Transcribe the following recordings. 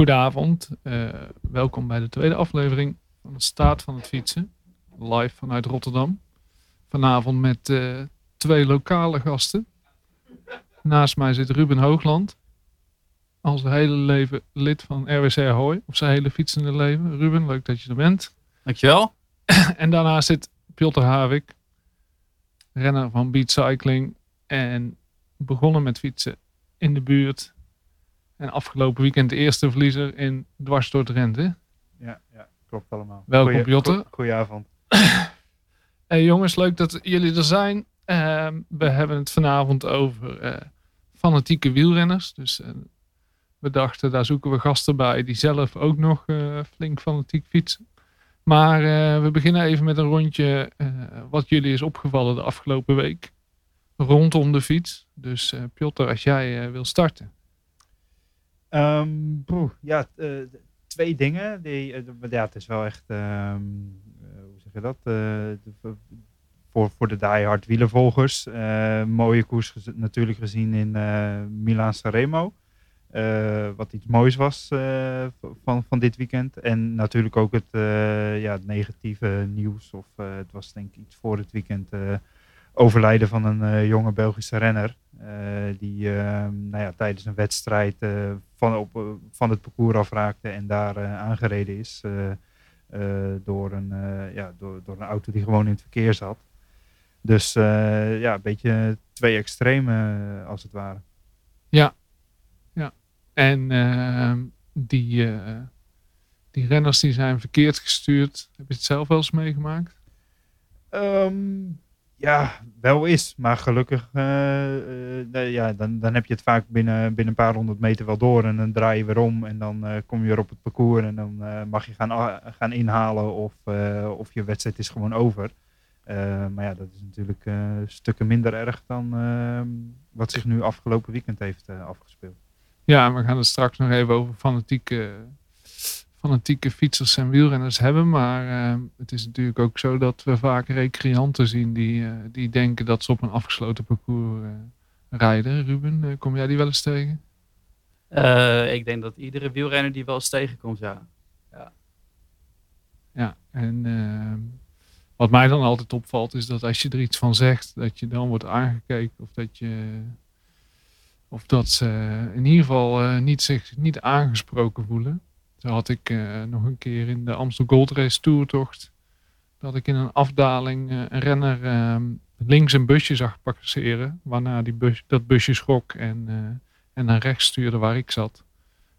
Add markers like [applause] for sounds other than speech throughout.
Goedenavond, uh, welkom bij de tweede aflevering van de Staat van het Fietsen. Live vanuit Rotterdam. Vanavond met uh, twee lokale gasten. Naast mij zit Ruben Hoogland. Al zijn hele leven lid van RWC Ahoy. Of zijn hele fietsende leven. Ruben, leuk dat je er bent. Dankjewel. [clears throat] en daarnaast zit Piotr Havik. Renner van Beat Cycling. En begonnen met fietsen in de buurt. En afgelopen weekend de eerste verliezer in dwars door Drenthe. Ja, ja, klopt allemaal. Welkom Goeie, Piotr. Goedenavond. [clears throat] hey jongens, leuk dat jullie er zijn. Ehm, we hebben het vanavond over uh, fanatieke wielrenners. Dus uh, we dachten, daar zoeken we gasten bij die zelf ook nog uh, flink fanatiek fietsen. Maar we beginnen even met een rondje wat jullie is opgevallen de afgelopen week. Rondom de fiets. Dus Piotr, als jij wil starten. Um, ja, twee dingen. Die, ja, het is wel echt, um, hoe zeg je dat? Voor, voor de diehard wielervolgers. Mooie koers natuurlijk gezien in Milaan Sanremo. Wat iets moois was van, van dit weekend. En natuurlijk ook het, ja, het negatieve nieuws. Of het was denk ik iets voor het weekend. Overlijden van een jonge Belgische renner. die ehm, nou ja, tijdens een wedstrijd van, op, van het parcours afraakte en daar aangereden is. door, een, ja, door, door een auto die gewoon in het verkeer zat. Dus uh, ja, een beetje twee extreme uh, als het ware. Ja, ja. En uh, die, die renners die zijn verkeerd gestuurd. Heb je het zelf wel eens meegemaakt? Um, ja, wel is. Maar gelukkig, ja, dan, dan heb je het vaak binnen, binnen een paar honderd meter wel door. En dan draai je weer om en dan kom je weer op het parcours. En dan mag je gaan, gaan inhalen of, of je wedstrijd is gewoon over. Maar ja, dat is natuurlijk stukken minder erg dan uh, wat zich nu afgelopen weekend heeft afgespeeld. Ja, we gaan het straks nog even over fanatieke, fanatieke fietsers en wielrenners hebben. Maar het is natuurlijk ook zo dat we vaak recreanten zien die, die denken dat ze op een afgesloten parcours rijden. Ruben, kom jij die wel eens tegen? ik denk dat iedere wielrenner die wel eens tegenkomt, ja. Ja, ja en wat mij dan altijd opvalt is dat als je er iets van zegt, dat je dan wordt aangekeken of dat je of dat ze in ieder geval uh, niet zich niet aangesproken voelen. Zo had ik uh, nog een keer in de Amstel Gold Race toertocht dat ik in een afdaling uh, een renner ehm, links een busje zag passeren, waarna die bus, dat busje schrok en, en naar rechts stuurde waar ik zat.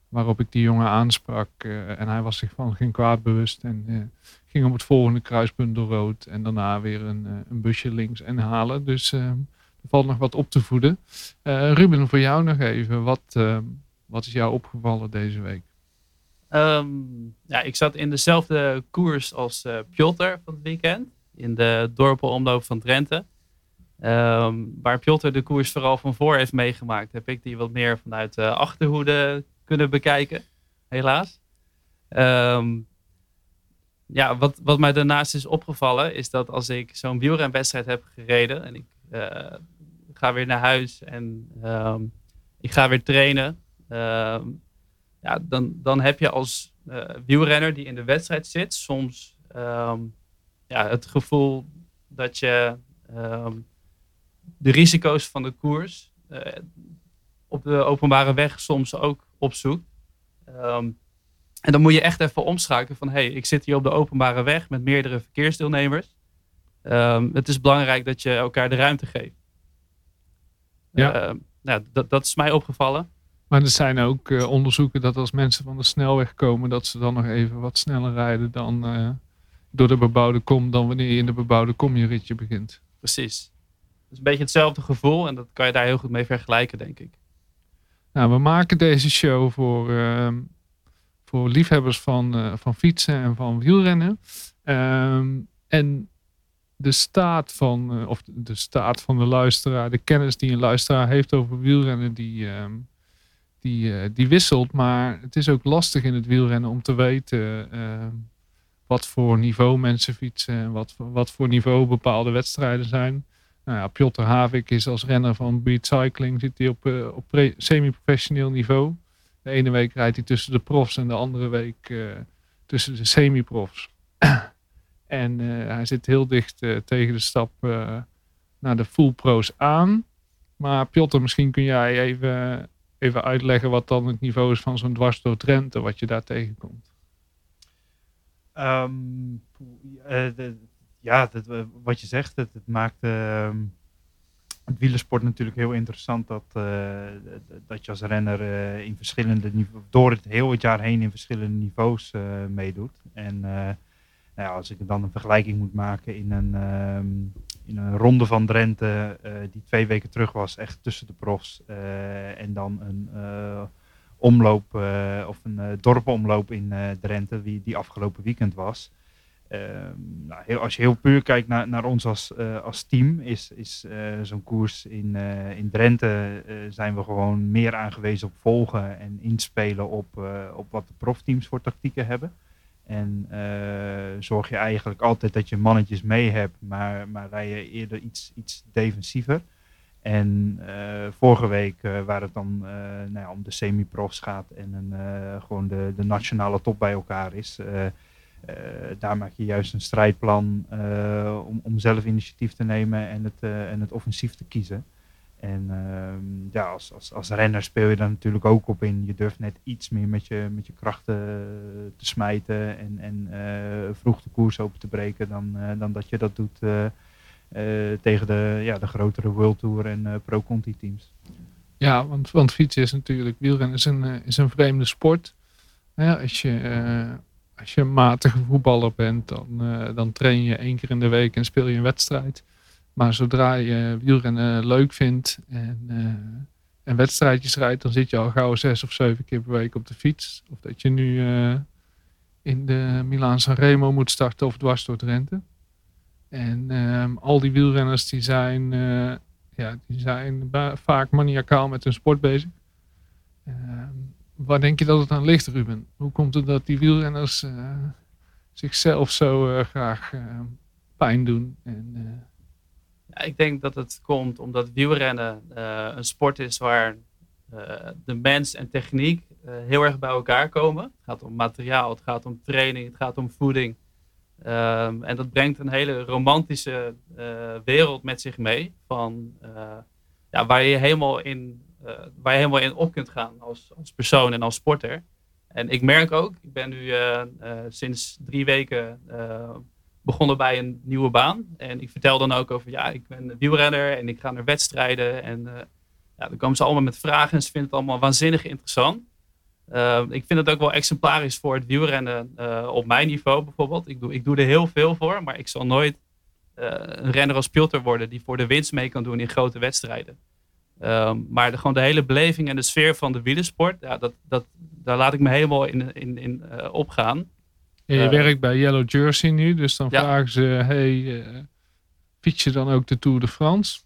Waarop ik die jongen aansprak en hij was zich van geen kwaad bewust en ging op het volgende kruispunt door rood. En daarna weer een, eh, een busje links en halen. Dus uh, er valt nog wat op te voeden. Ruben, voor jou nog even. Wat, uh, wat is jou opgevallen deze week? Um, ja, ik zat in dezelfde koers als uh, van het weekend. In de dorpelomloop van Drenthe. Um, waar Piotr de koers vooral van voor heeft meegemaakt, heb ik die wat meer vanuit de achterhoede kunnen bekijken. Helaas. Um, ja, wat, wat mij daarnaast is opgevallen, is dat als ik zo'n wielrenwedstrijd heb gereden en ik uh, ga weer naar huis en ik ga weer trainen, ja, dan, dan heb je als uh, wielrenner die in de wedstrijd zit soms um, ja, het gevoel dat je um, de risico's van de koers op de openbare weg soms ook opzoekt. Um, en dan moet je echt even omschakelen van, hey, ik zit hier op de openbare weg met meerdere verkeersdeelnemers. Het is belangrijk dat je elkaar de ruimte geeft. Ja. Uh, nou, dat, dat is mij opgevallen. Maar er zijn ook uh, onderzoeken dat als mensen van de snelweg komen, dat ze dan nog even wat sneller rijden dan uh, door de bebouwde kom, dan wanneer je in de bebouwde kom je ritje begint. Precies. Het is een beetje hetzelfde gevoel en dat kan je daar heel goed mee vergelijken, denk ik. Nou, we maken deze show voor ehm, voor liefhebbers van, uh, van fietsen en van wielrennen. Um, en de staat van, of de staat van de luisteraar, de kennis die een luisteraar heeft over wielrennen, die, um, die, uh, die wisselt. Maar het is ook lastig in het wielrennen om te weten wat voor niveau mensen fietsen en wat, wat voor niveau bepaalde wedstrijden zijn. Nou ja, Havik is als renner van Beat Cycling, zit hij op, op semi-professioneel niveau. De ene week rijdt hij tussen de profs en de andere week eh, tussen de semi-profs. [clears throat] en eh, hij zit heel dicht eh, tegen de stap eh, naar de full pro's aan. Maar Piotr, misschien kun jij even, even uitleggen wat dan het niveau is van zo'n dwars door Drenthe, wat je daar tegenkomt. Ehm, eh, ja, dat, eh, wat je zegt, het, het maakt ehm, het wielersport natuurlijk heel interessant dat, d- dat je als renner in verschillende door het heel het jaar heen in verschillende niveaus meedoet. En nou ja, als ik dan een vergelijking moet maken in een, ehm, een ronde van Drenthe, eh, die twee weken terug was, echt tussen de profs, eh, en dan een eh, omloop of een dorpomloop in Drenthe, die, die afgelopen weekend was. Ehm, nou, heel, als je heel puur kijkt naar, naar ons als, als team, is, is zo'n koers in, in Drenthe zijn we gewoon meer aangewezen op volgen en inspelen op, op wat de profteams voor tactieken hebben. En eh, zorg je eigenlijk altijd dat je mannetjes mee hebt, maar, maar rij je eerder iets, iets defensiever. En eh, vorige week, eh, waar het dan nou ja, om de semi-profs gaat en een, gewoon de, de nationale top bij elkaar is, daar maak je juist een strijdplan om, om zelf initiatief te nemen en het, en het offensief te kiezen. En ehm, ja, als, als, als renner speel je daar natuurlijk ook op in. Je durft net iets meer met je, met je krachten eh, te smijten en, en eh, vroeg de koers open te breken dan, eh, dan dat je dat doet tegen de, ja, de grotere World Tour en eh, Pro-Conti teams. Ja, want, want fietsen is natuurlijk, wielrennen is een, is een vreemde sport. Ja, als, je, als je een matige voetballer bent, dan, dan train je één keer in de week en speel je een wedstrijd. Maar zodra je wielrennen leuk vindt en, eh, en wedstrijdjes rijdt, dan zit je al gauw zes of zeven keer per week op de fiets. Of dat je nu eh, in de Milaan San Remo moet starten of dwars door Drenthe. En ehm, al die wielrenners die zijn, eh, ja, die zijn vaak maniacaal met hun sport bezig. Ehm, waar denk je dat het aan ligt, Ruben? Hoe komt het dat die wielrenners eh, zichzelf zo eh, graag eh, pijn doen? En, eh, ik denk dat het komt omdat wielrennen eh, een sport is waar eh, de mens en techniek eh, heel erg bij elkaar komen. Het gaat om materiaal, het gaat om training, het gaat om voeding. Ehm, en dat brengt een hele romantische wereld met zich mee. Van, ja, waar, je helemaal in, waar je helemaal in op kunt gaan als, als persoon en als sporter. En ik merk ook, ik ben nu sinds drie weken begonnen bij een nieuwe baan. En ik vertel dan ook over, ja, ik ben wielrenner en ik ga naar wedstrijden. En eh, ja, dan komen ze allemaal met vragen en ze vinden het allemaal waanzinnig interessant. Eh, ik vind het ook wel exemplarisch voor het wielrennen eh, op mijn niveau bijvoorbeeld. Ik doe, ik doe er heel veel voor, maar ik zal nooit een renner als Piotr worden die voor de winst mee kan doen in grote wedstrijden. Ehm, maar de, gewoon de hele beleving en de sfeer van de wielersport, ja, dat, dat, daar laat ik me helemaal in, in, in opgaan. Je Eh, werkt bij Yellow Jersey nu, dus dan vragen ze, hey, eh, fiets je dan ook de Tour de France?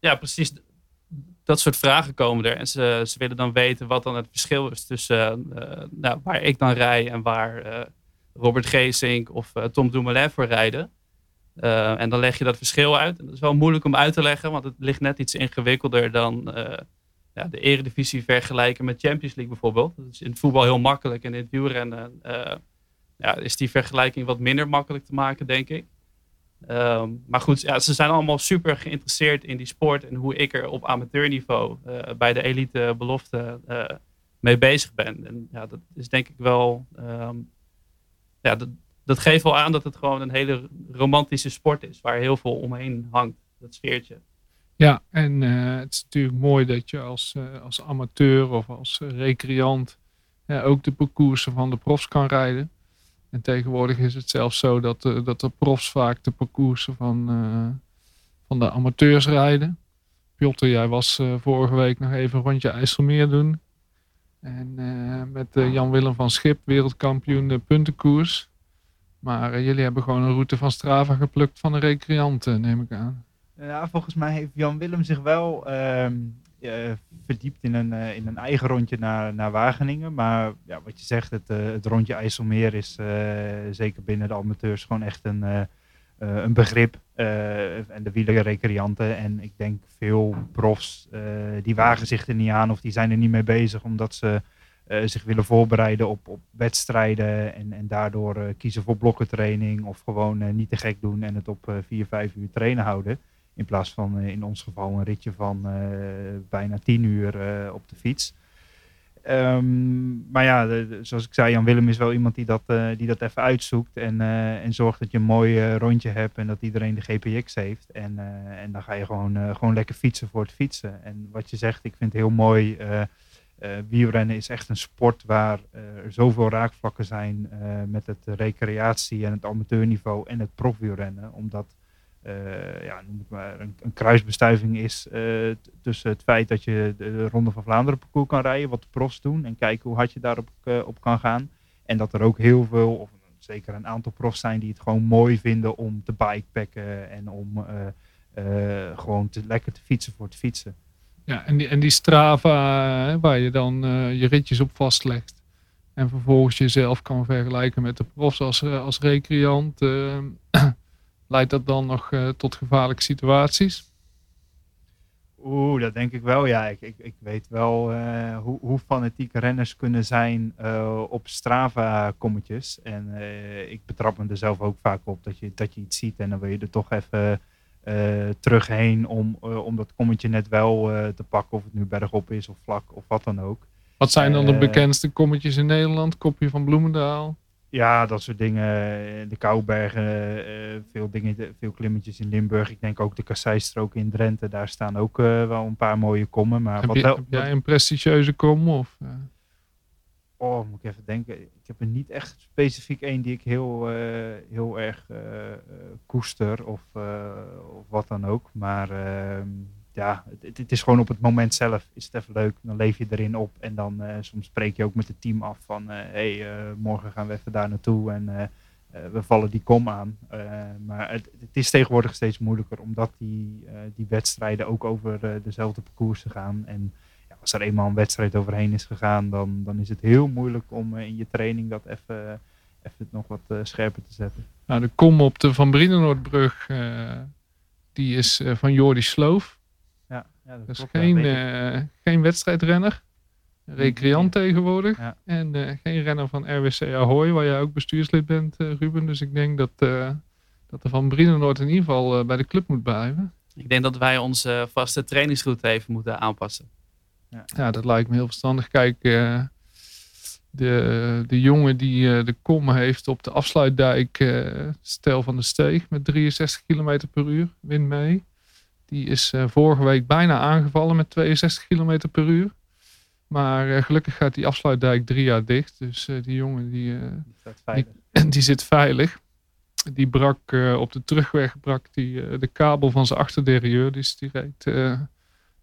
ja, precies. Dat soort vragen komen er. En ze, ze willen dan weten wat dan het verschil is tussen eh, nou, waar ik dan rij en waar eh, Robert Geesink of eh, Tom Dumoulin voor rijden. Eh, en dan leg je dat verschil uit. En dat is wel moeilijk om uit te leggen, want het ligt net iets ingewikkelder dan eh, ja, de eredivisie vergelijken met Champions League bijvoorbeeld. Dat is in het voetbal heel makkelijk en in het wielrennen eh, ja, is die vergelijking wat minder makkelijk te maken, denk ik. Ehm, maar goed, ja, ze zijn allemaal super geïnteresseerd in die sport en hoe ik er op amateurniveau eh, bij de elite belofte eh, mee bezig ben. En ja, dat is denk ik wel. ehm, ja, dat, dat geeft wel aan dat het gewoon een hele romantische sport is, waar heel veel omheen hangt, dat sfeertje. Ja, en eh, het is natuurlijk mooi dat je als, eh, als amateur of als eh, recreant eh, ook de parcoursen van de profs kan rijden. En tegenwoordig is het zelfs zo dat, eh, dat de profs vaak de parcoursen van, eh, van de amateurs rijden. Piotr, jij was eh, vorige week nog even een rondje IJsselmeer doen. En met Jan-Willem van Schip, wereldkampioen de puntenkoers. Maar jullie hebben gewoon een route van Strava geplukt van de recreanten, neem ik aan. Ja, volgens mij heeft Jan Willem zich wel ehm, eh, verdiept in een, eh, in een eigen rondje naar, naar Wageningen. Maar ja, wat je zegt, het, eh, het rondje IJsselmeer is zeker binnen de amateurs gewoon echt een, een begrip. en de wielerrecreanten. En ik denk veel profs, die wagen zich er niet aan of die zijn er niet mee bezig. Omdat ze zich willen voorbereiden op, op wedstrijden en, en daardoor kiezen voor blokkentraining of gewoon niet te gek doen en het op vier, vijf uur trainen houden. In plaats van in ons geval een ritje van bijna tien uur op de fiets. Um, maar ja, zoals ik zei, Jan Willem is wel iemand die dat, die dat even uitzoekt. En, en zorgt dat je een mooi rondje hebt en dat iedereen de GPX heeft. En, en dan ga je gewoon, gewoon lekker fietsen voor het fietsen. En wat je zegt, ik vind het heel mooi. wielrennen is echt een sport waar er zoveel raakvlakken zijn met het recreatie en het amateurniveau en het profwielrennen. Omdat ja, noem het maar, een, kruisbestuiving is uh, tussen het feit dat je de Ronde van Vlaanderen parcours kan rijden, wat de profs doen, en kijken hoe hard je daarop uh, op kan gaan. En dat er ook heel veel, of zeker een aantal profs zijn die het gewoon mooi vinden om te bikepacken en om gewoon te, lekker te fietsen voor het fietsen. Ja, en die, en die Strava, waar je dan je ritjes op vastlegt. En vervolgens jezelf kan vergelijken met de profs als, als recreant. Leidt dat dan nog uh, tot gevaarlijke situaties? Oeh, dat denk ik wel. Ja, ik, ik, ik weet wel uh, hoe, hoe fanatieke renners kunnen zijn uh, op Strava-kommetjes. En ik betrap me er zelf ook vaak op dat je, dat je iets ziet en dan wil je er toch even terug heen om, om dat kommetje net wel te pakken. Of het nu bergop is of vlak of wat dan ook. Wat zijn dan de bekendste kommetjes in Nederland? Kopje van Bloemendaal? Ja, dat soort dingen. De Koubergen, uh, veel, dingen, veel klimmetjes in Limburg. Ik denk ook de Kasseistrook in Drenthe. Daar staan ook uh, wel een paar mooie kommen. Maar heb, wat je, heb jij een prestigieuze kom? Of? Oh, moet ik even denken. Ik heb er niet echt specifiek één die ik heel, heel erg koester of, of wat dan ook. Maar ehm, ja, het, is gewoon op het moment zelf is het even leuk. Dan leef je erin op en dan uh, soms spreek je ook met het team af van hé, uh, hey, uh, morgen gaan we even daar naartoe en we vallen die kom aan. maar het, het, is tegenwoordig steeds moeilijker omdat die, die wedstrijden ook over dezelfde parcoursen gaan. En ja, als er eenmaal een wedstrijd overheen is gegaan, dan, dan is het heel moeilijk om in je training dat even, even nog wat scherper te zetten. Nou, de kom op de Van Brienenoordbrug, die is van Jordi Sloof. Ja, dat dus geen, uh, geen wedstrijdrenner. Recreant tegenwoordig. En uh, geen renner van RWC Ahoy, waar jij ook bestuurslid bent, uh, Ruben. Dus ik denk dat, dat er van Brienenoord in ieder geval bij de club moet blijven. Ik denk dat wij onze vaste trainingsroute even moeten aanpassen. Ja, ja dat lijkt me heel verstandig. Kijk, de, de jongen die de kom heeft op de afsluitdijk, stel van de steeg, met 63 km per uur, wint mee. Die is uh, vorige week bijna aangevallen met 62 km per uur. Maar uh, gelukkig gaat die afsluitdijk drie jaar dicht. Dus uh, die jongen die, die, [clears throat] die, zit veilig. Die brak op de terugweg brak die, de kabel van zijn achterderieur. Dus die reed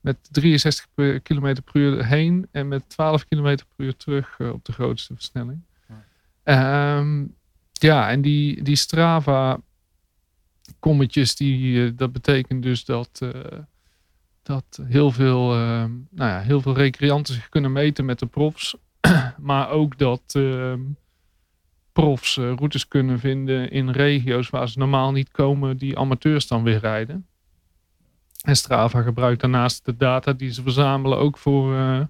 met 63 km per uur heen en met 12 km per uur terug op de grootste versnelling. Ja, um, ja en die, die Strava kommetjes, die, eh, dat betekent dus dat, eh, dat heel, veel, uh, nou ja, heel veel recreanten zich kunnen meten met de profs. [clears throat] maar ook dat uh, profs routes kunnen vinden in regio's waar ze normaal niet komen, die amateurs dan weer rijden. En Strava gebruikt daarnaast de data die ze verzamelen ook voor,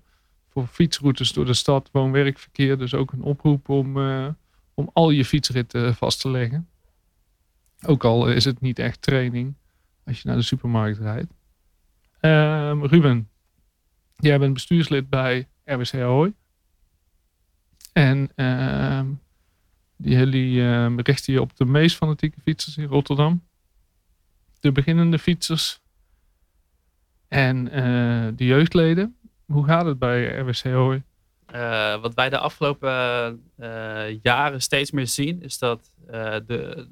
voor fietsroutes door de stad, woon-werkverkeer. Dus ook een oproep om, om al je fietsritten vast te leggen. Ook al is het niet echt training als je naar de supermarkt rijdt. Um, Ruben, jij bent bestuurslid bij RWC Ahoy. En uh, jullie uh, richten je op de meest fanatieke fietsers in Rotterdam. De beginnende fietsers. En uh, de jeugdleden. Hoe gaat het bij RWC Ahoy? Uh, wat wij de afgelopen jaren steeds meer zien, is dat de,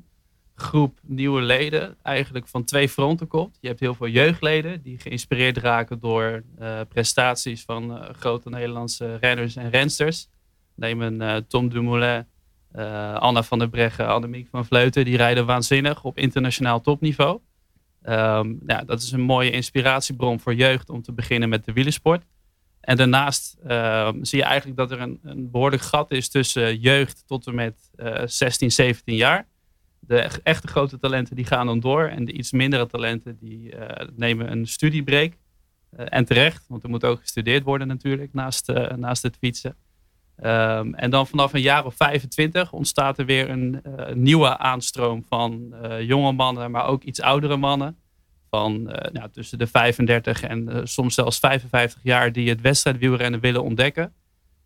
groep nieuwe leden eigenlijk van twee fronten komt. Je hebt heel veel jeugdleden die geïnspireerd raken door uh, prestaties van uh, grote Nederlandse renners en rensters. Neem een uh, Tom Dumoulin, Anna van der Breggen, Annemiek van Vleuten. Die rijden waanzinnig op internationaal topniveau. Um, ja, dat is een mooie inspiratiebron voor jeugd om te beginnen met de wielersport. En daarnaast ehm, zie je eigenlijk dat er een, een behoorlijk gat is tussen jeugd tot en met 16, 17 jaar de echte grote talenten die gaan dan door. En de iets mindere talenten die uh, nemen een studiebreak. Uh, en terecht, want er moet ook gestudeerd worden natuurlijk naast, uh, naast het fietsen. Ehm, en dan vanaf een jaar of 25 ontstaat er weer een nieuwe aanstroom van jonge mannen, maar ook iets oudere mannen. Van nou, tussen de 35 en soms zelfs 55 jaar die het wedstrijdwielrennen willen ontdekken.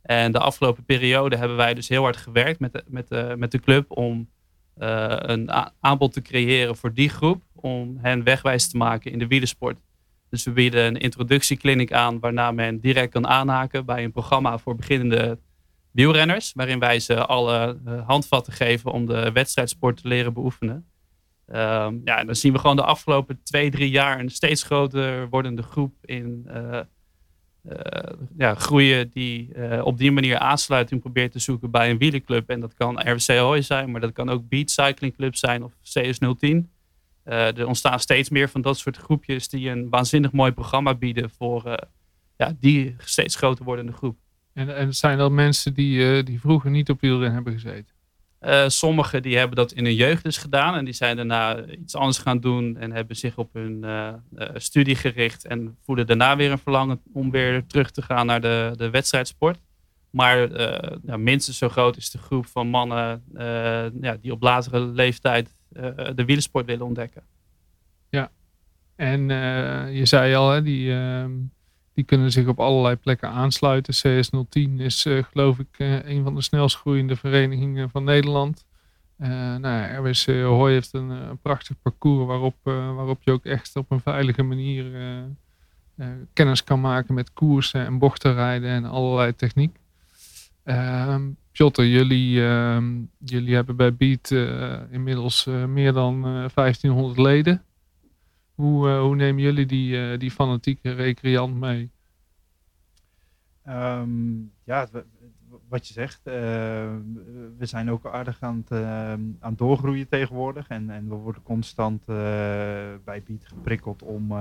En de afgelopen periode hebben wij dus heel hard gewerkt met de, met met de club om een aanbod te creëren voor die groep. Om hen wegwijs te maken in de wielersport. Dus we bieden een introductiekliniek aan waarna men direct kan aanhaken bij een programma voor beginnende wielrenners. Waarin wij ze alle uh, handvatten geven om de wedstrijdsport te leren beoefenen. Um, ja, dan zien we gewoon de afgelopen twee, drie jaar een steeds groter wordende groep in uh, ja, groeien die uh, op die manier aansluiting probeert te zoeken bij een wielerclub. En dat kan RWC Hoy zijn, maar dat kan ook Beat Cycling Club zijn of CS010. Uh, eh, er ontstaan steeds meer van dat soort groepjes die een waanzinnig mooi programma bieden voor ja, die steeds groter wordende groep. En, en zijn dat mensen die, die vroeger niet op wielrennen hebben gezeten? Uh, sommigen die hebben dat in hun jeugd dus gedaan en die zijn daarna iets anders gaan doen en hebben zich op hun uh, uh, studie gericht en voelen daarna weer een verlangen om weer terug te gaan naar de, de wedstrijdsport. Maar minstens zo groot is de groep van mannen ja, die op latere leeftijd de wielersport willen ontdekken. Ja, en je zei al, hè, die, ehm, die kunnen zich op allerlei plekken aansluiten. CS010 is uh, geloof ik uh, een van de snelst groeiende verenigingen van Nederland. Uh, nou ja, RWC Hooi heeft een, prachtig parcours waarop, waarop je ook echt op een veilige manier kennis kan maken met koersen en bochtenrijden en allerlei techniek. Ehm, Piotr, jullie, ehm, jullie hebben bij Beat inmiddels meer dan 1500 leden. Hoe, uh, hoe nemen jullie die, uh, die fanatieke recreant mee? Um, ja, wat je zegt, uh, we zijn ook aardig aan het, aan doorgroeien tegenwoordig. En, en we worden constant bij Beat geprikkeld om,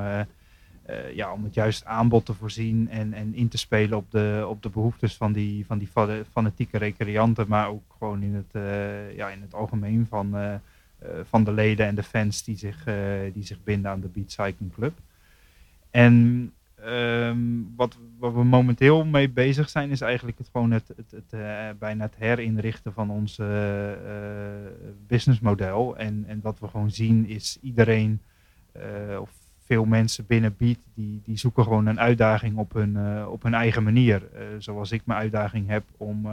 ja, om het juiste aanbod te voorzien en, en in te spelen op de, op de behoeftes van die, van die fanatieke recreanten. Maar ook gewoon in het, ja, in het algemeen van eh, van de leden en de fans die zich, eh, die zich binden aan de Beat Cycling Club. En ehm, wat, wat, we momenteel mee bezig zijn, is eigenlijk het, gewoon het, het, uh, bijna het herinrichten van ons businessmodel. En, en wat we gewoon zien is iedereen, of veel mensen binnen Beat, die, die zoeken gewoon een uitdaging op hun, uh, op hun eigen manier. Uh, zoals ik mijn uitdaging heb om uh,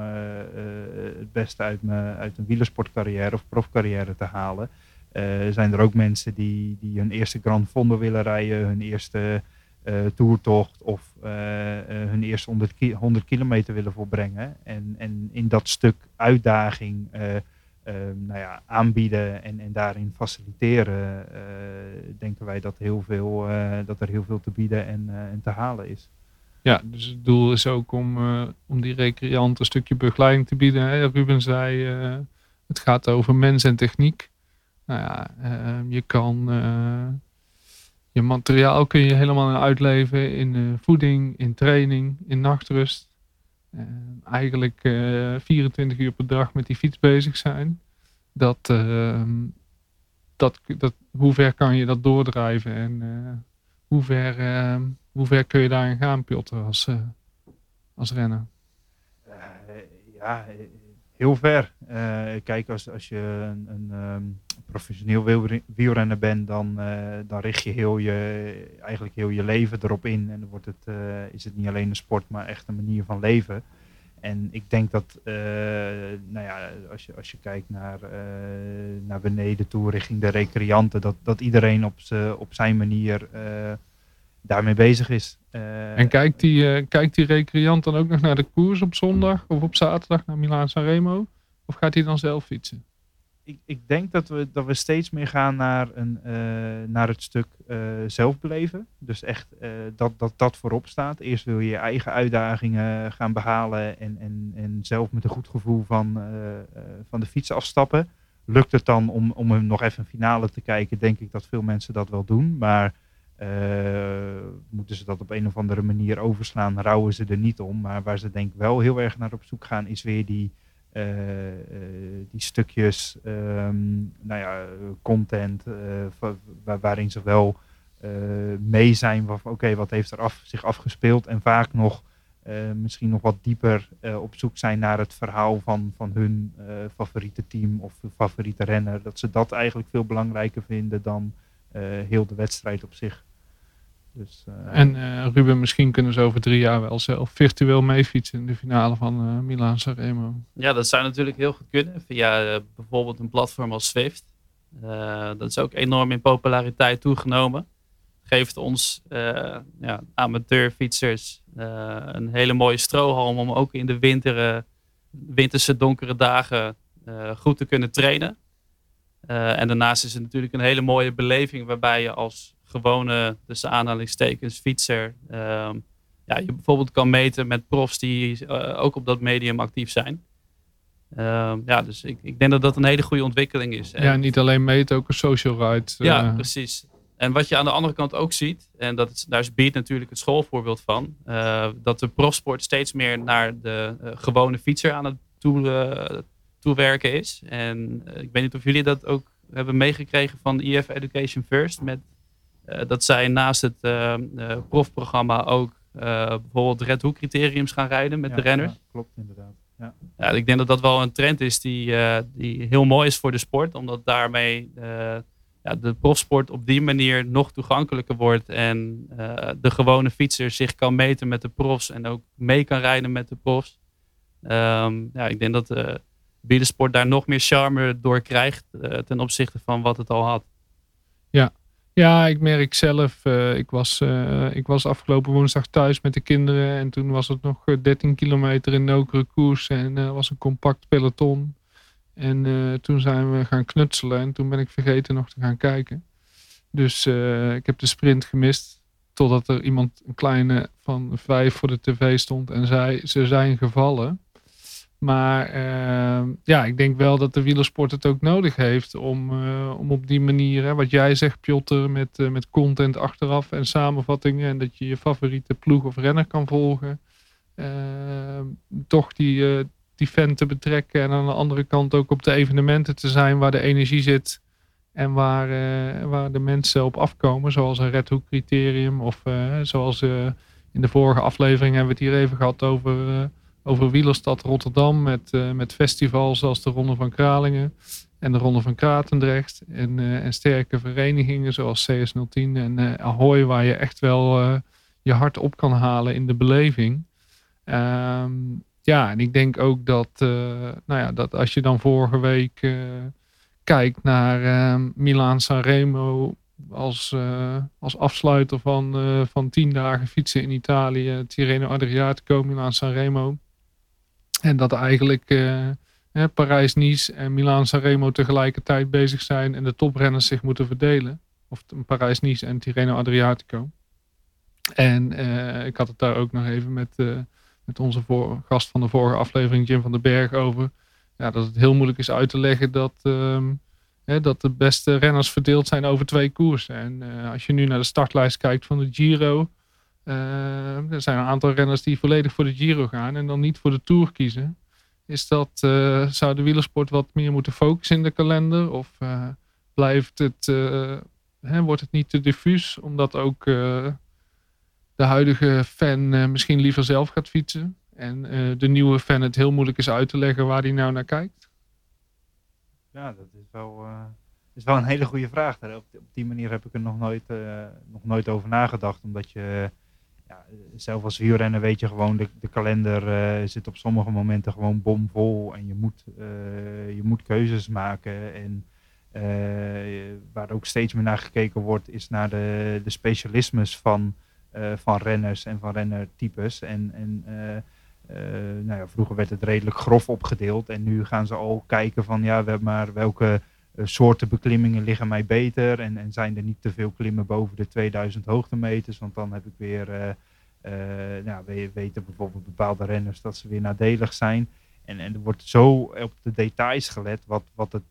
het beste uit, me, uit een wielersportcarrière of profcarrière te halen. zijn er ook mensen die, die hun eerste Grand Fondo willen rijden, hun eerste toertocht of hun eerste 100, ki 100 kilometer willen volbrengen. En, en in dat stuk uitdaging nou ja, aanbieden en, en daarin faciliteren, eh, denken wij dat, heel veel, eh, dat er heel veel te bieden en, eh, en te halen is. Ja, dus het doel is ook om, om die recreant een stukje begeleiding te bieden. Ruben zei, het gaat over mens en techniek. Nou ja, ehm, je kan je materiaal kun je helemaal uitleven in voeding, in training, in nachtrust. Uh, eigenlijk 24 uur per dag met die fiets bezig zijn. Dat, uh, dat, dat, hoe ver kan je dat doordrijven en uh, hoe, ver, ehm, hoe ver kun je daarin gaan, Piotr, als, eh, als renner? ja, heel ver. kijk, als, als je een, een um, professioneel wielrenner bent, dan, dan richt je, heel je eigenlijk heel je leven erop in. En dan wordt het, is het niet alleen een sport, maar echt een manier van leven. En ik denk dat, nou ja, als je, als je kijkt naar, naar beneden toe richting de recreanten, dat, dat iedereen op, op zijn manier daarmee bezig is. en kijkt die, kijkt die recreant dan ook nog naar de koers op zondag of op zaterdag naar Milaan Sanremo? Of gaat hij dan zelf fietsen? ik, ik denk dat we, dat we steeds meer gaan naar, een, uh, naar het stuk uh, zelfbeleven. Dus echt dat, dat dat voorop staat. Eerst wil je je eigen uitdagingen gaan behalen en, en, en zelf met een goed gevoel van, van de fiets afstappen. Lukt het dan om, om hem nog even een finale te kijken, denk ik dat veel mensen dat wel doen. Maar moeten ze dat op een of andere manier overslaan, rouwen ze er niet om. Maar waar ze denk ik wel heel erg naar op zoek gaan, is weer die eh, eh, die stukjes um, nou ja, content waarin ze wel mee zijn van oké, wat heeft er af, zich afgespeeld en vaak nog misschien nog wat dieper op zoek zijn naar het verhaal van, van hun favoriete team of favoriete renner. Dat ze dat eigenlijk veel belangrijker vinden dan heel de wedstrijd op zich. Dus, en Ruben, misschien kunnen ze over drie jaar wel zelf virtueel meefietsen in de finale van uh, Milaan Sanremo. Ja, dat zou natuurlijk heel goed kunnen via bijvoorbeeld een platform als Swift. dat is ook enorm in populariteit toegenomen geeft ons uh, ja, amateurfietsers uh, een hele mooie strohalm om ook in de winter, winterse donkere dagen uh, goed te kunnen trainen. en daarnaast is het natuurlijk een hele mooie beleving waarbij je als gewone, tussen aanhalingstekens, fietser, ehm, ja, je bijvoorbeeld kan meten met profs die ook op dat medium actief zijn. Uh, ja, dus ik, ik denk dat dat een hele goede ontwikkeling is. Ja, niet alleen meten, ook een social ride. Ja, precies. En wat je aan de andere kant ook ziet, en dat is, daar is Beat natuurlijk het schoolvoorbeeld van, uh, dat de profsport steeds meer naar de gewone fietser aan het toe, toewerken is. En ik weet niet of jullie dat ook hebben meegekregen van IF Education First, met, dat zij naast het profprogramma ook bijvoorbeeld Red Hook criteriums gaan rijden met de renners. Ja, klopt inderdaad. Ja. ja. ik denk dat dat wel een trend is die, die heel mooi is voor de sport, omdat daarmee ja, de profsport op die manier nog toegankelijker wordt. En uh, de gewone fietser zich kan meten met de profs en ook mee kan rijden met de profs. Um, ja, ik denk dat de uh, wielersport daar nog meer charme door krijgt uh, ten opzichte van wat het al had. Ja, ja ik merk zelf, ik, was, ik was afgelopen woensdag thuis met de kinderen en toen was het nog 13 kilometer in nokere koers en was een compact peloton. En uh, toen zijn we gaan knutselen en toen ben ik vergeten nog te gaan kijken. Dus uh, ik heb de sprint gemist. Totdat er iemand, een kleine van vijf voor de tv stond en zei: ze zijn gevallen. Maar uh, ja, ik denk wel dat de wielersport het ook nodig heeft om, om op die manier, hè, wat jij zegt, Piotr, met, met content achteraf en samenvattingen. En dat je je favoriete ploeg of renner kan volgen. Ehm, toch die, die fan te betrekken. En aan de andere kant ook op de evenementen te zijn waar de energie zit. En waar, waar de mensen op afkomen. Zoals een Red Hook criterium. Of zoals in de vorige aflevering hebben we het hier even gehad over, over Wielerstad Rotterdam. Met, met festivals zoals de Ronde van Kralingen. En de Ronde van Kratendrecht. En, en sterke verenigingen zoals CS010 en Ahoy. Waar je echt wel je hart op kan halen in de beleving. Um, ja, en ik denk ook dat, uh, nou ja, dat als je dan vorige week uh, kijkt naar uh, Milaan Sanremo als, als afsluiter van, van tien dagen fietsen in Italië, Tirreno Adriatico, Milaan Sanremo. En dat eigenlijk Parijs-Nice en Milaan Sanremo tegelijkertijd bezig zijn en de toprenners zich moeten verdelen. Of Parijs-Nice en Tirreno Adriatico. En ik had het daar ook nog even met met onze gast van de vorige aflevering, Jim van den Berg, over. Ja, dat het heel moeilijk is uit te leggen dat, hè, dat de beste renners verdeeld zijn over twee koersen. En uh, als je nu naar de startlijst kijkt van de Giro, er zijn een aantal renners die volledig voor de Giro gaan en dan niet voor de Tour kiezen. Is dat, uh, zou de wielersport wat meer moeten focussen in de kalender? Of blijft het, hè, wordt het niet te diffuus? Omdat ook de huidige fan misschien liever zelf gaat fietsen. En de nieuwe fan het heel moeilijk is uit te leggen waar hij nou naar kijkt? Ja, dat is wel, is wel een hele goede vraag. Op, op die manier heb ik er nog nooit, nog nooit over nagedacht. Omdat je zelf als wielrenner weet je gewoon, de, de kalender zit op sommige momenten gewoon bomvol. En je moet, je moet keuzes maken. En waar ook steeds meer naar gekeken wordt, is naar de, de specialismes van eh, van renners en van rennertypes. En, en eh, eh, nou ja, vroeger werd het redelijk grof opgedeeld. En nu gaan ze al kijken van ja, we maar welke soorten beklimmingen liggen mij beter. En, en zijn er niet te veel klimmen boven de 2000 hoogtemeters. Want dan heb ik weer, nou, we weten bijvoorbeeld bepaalde renners dat ze weer nadelig zijn. En, en er wordt zo op de details gelet, wat, wat het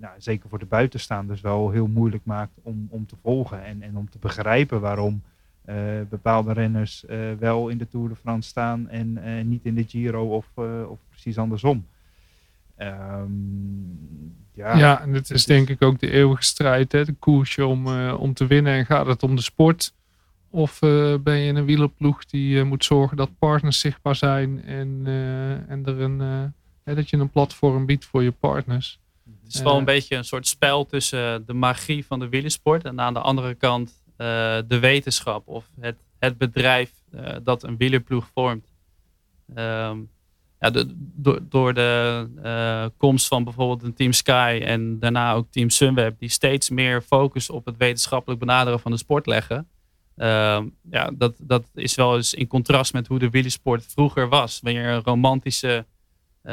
nou, zeker voor de buitenstaanders wel heel moeilijk maakt om, om te volgen. En, en om te begrijpen waarom uh, bepaalde renners uh, wel in de Tour de France staan en uh, niet in de Giro of, of precies andersom. Um, ja, ja, en het is denk ik ook de eeuwige strijd, hè? de koersje om, om te winnen. En gaat het om de sport Of ben je een wielerploeg die moet zorgen dat partners zichtbaar zijn en, en er een, dat je een platform biedt voor je partners. Het is wel een beetje een soort spel tussen de magie van de wielersport en aan de andere kant de wetenschap of het, het bedrijf dat een wielerploeg vormt. Um, ja, de, door, door de uh, komst van bijvoorbeeld een Team Sky en daarna ook Team Sunweb, die steeds meer focus op het wetenschappelijk benaderen van de sport leggen. Uh, ja, dat, dat is wel eens in contrast met hoe de wielersport vroeger was. Wanneer een romantische, uh,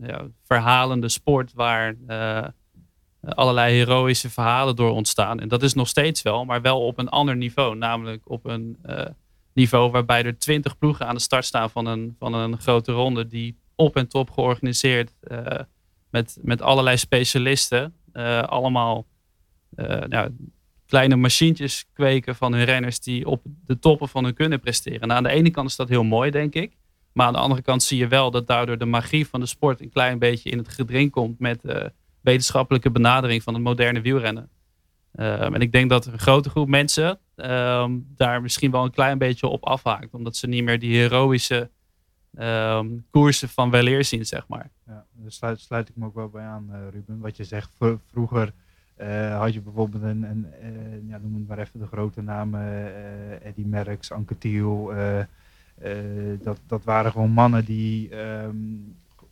ja, verhalende sport waar uh, allerlei heroïsche verhalen door ontstaan. En dat is nog steeds wel, maar wel op een ander niveau. Namelijk op een niveau waarbij er twintig ploegen aan de start staan van een, van een grote ronde die op en top georganiseerd met, met allerlei specialisten allemaal nou, kleine machientjes kweken van hun renners die op de toppen van hun kunnen presteren. Nou, aan de ene kant is dat heel mooi, denk ik. Maar aan de andere kant zie je wel dat daardoor de magie van de sport een klein beetje in het gedring komt met wetenschappelijke benadering van het moderne wielrennen. Um, en ik denk dat een grote groep mensen um, daar misschien wel een klein beetje op afhaakt. Omdat ze niet meer die heroïsche um, koersen van weleer zien, zeg maar. Ja, daar sluit, sluit ik me ook wel bij aan, uh, Ruben. Wat je zegt, vroeger uh, had je bijvoorbeeld een, een uh, ja, noem het maar even de grote namen, Eddie Merckx, Anke Thiel. dat, dat waren gewoon mannen die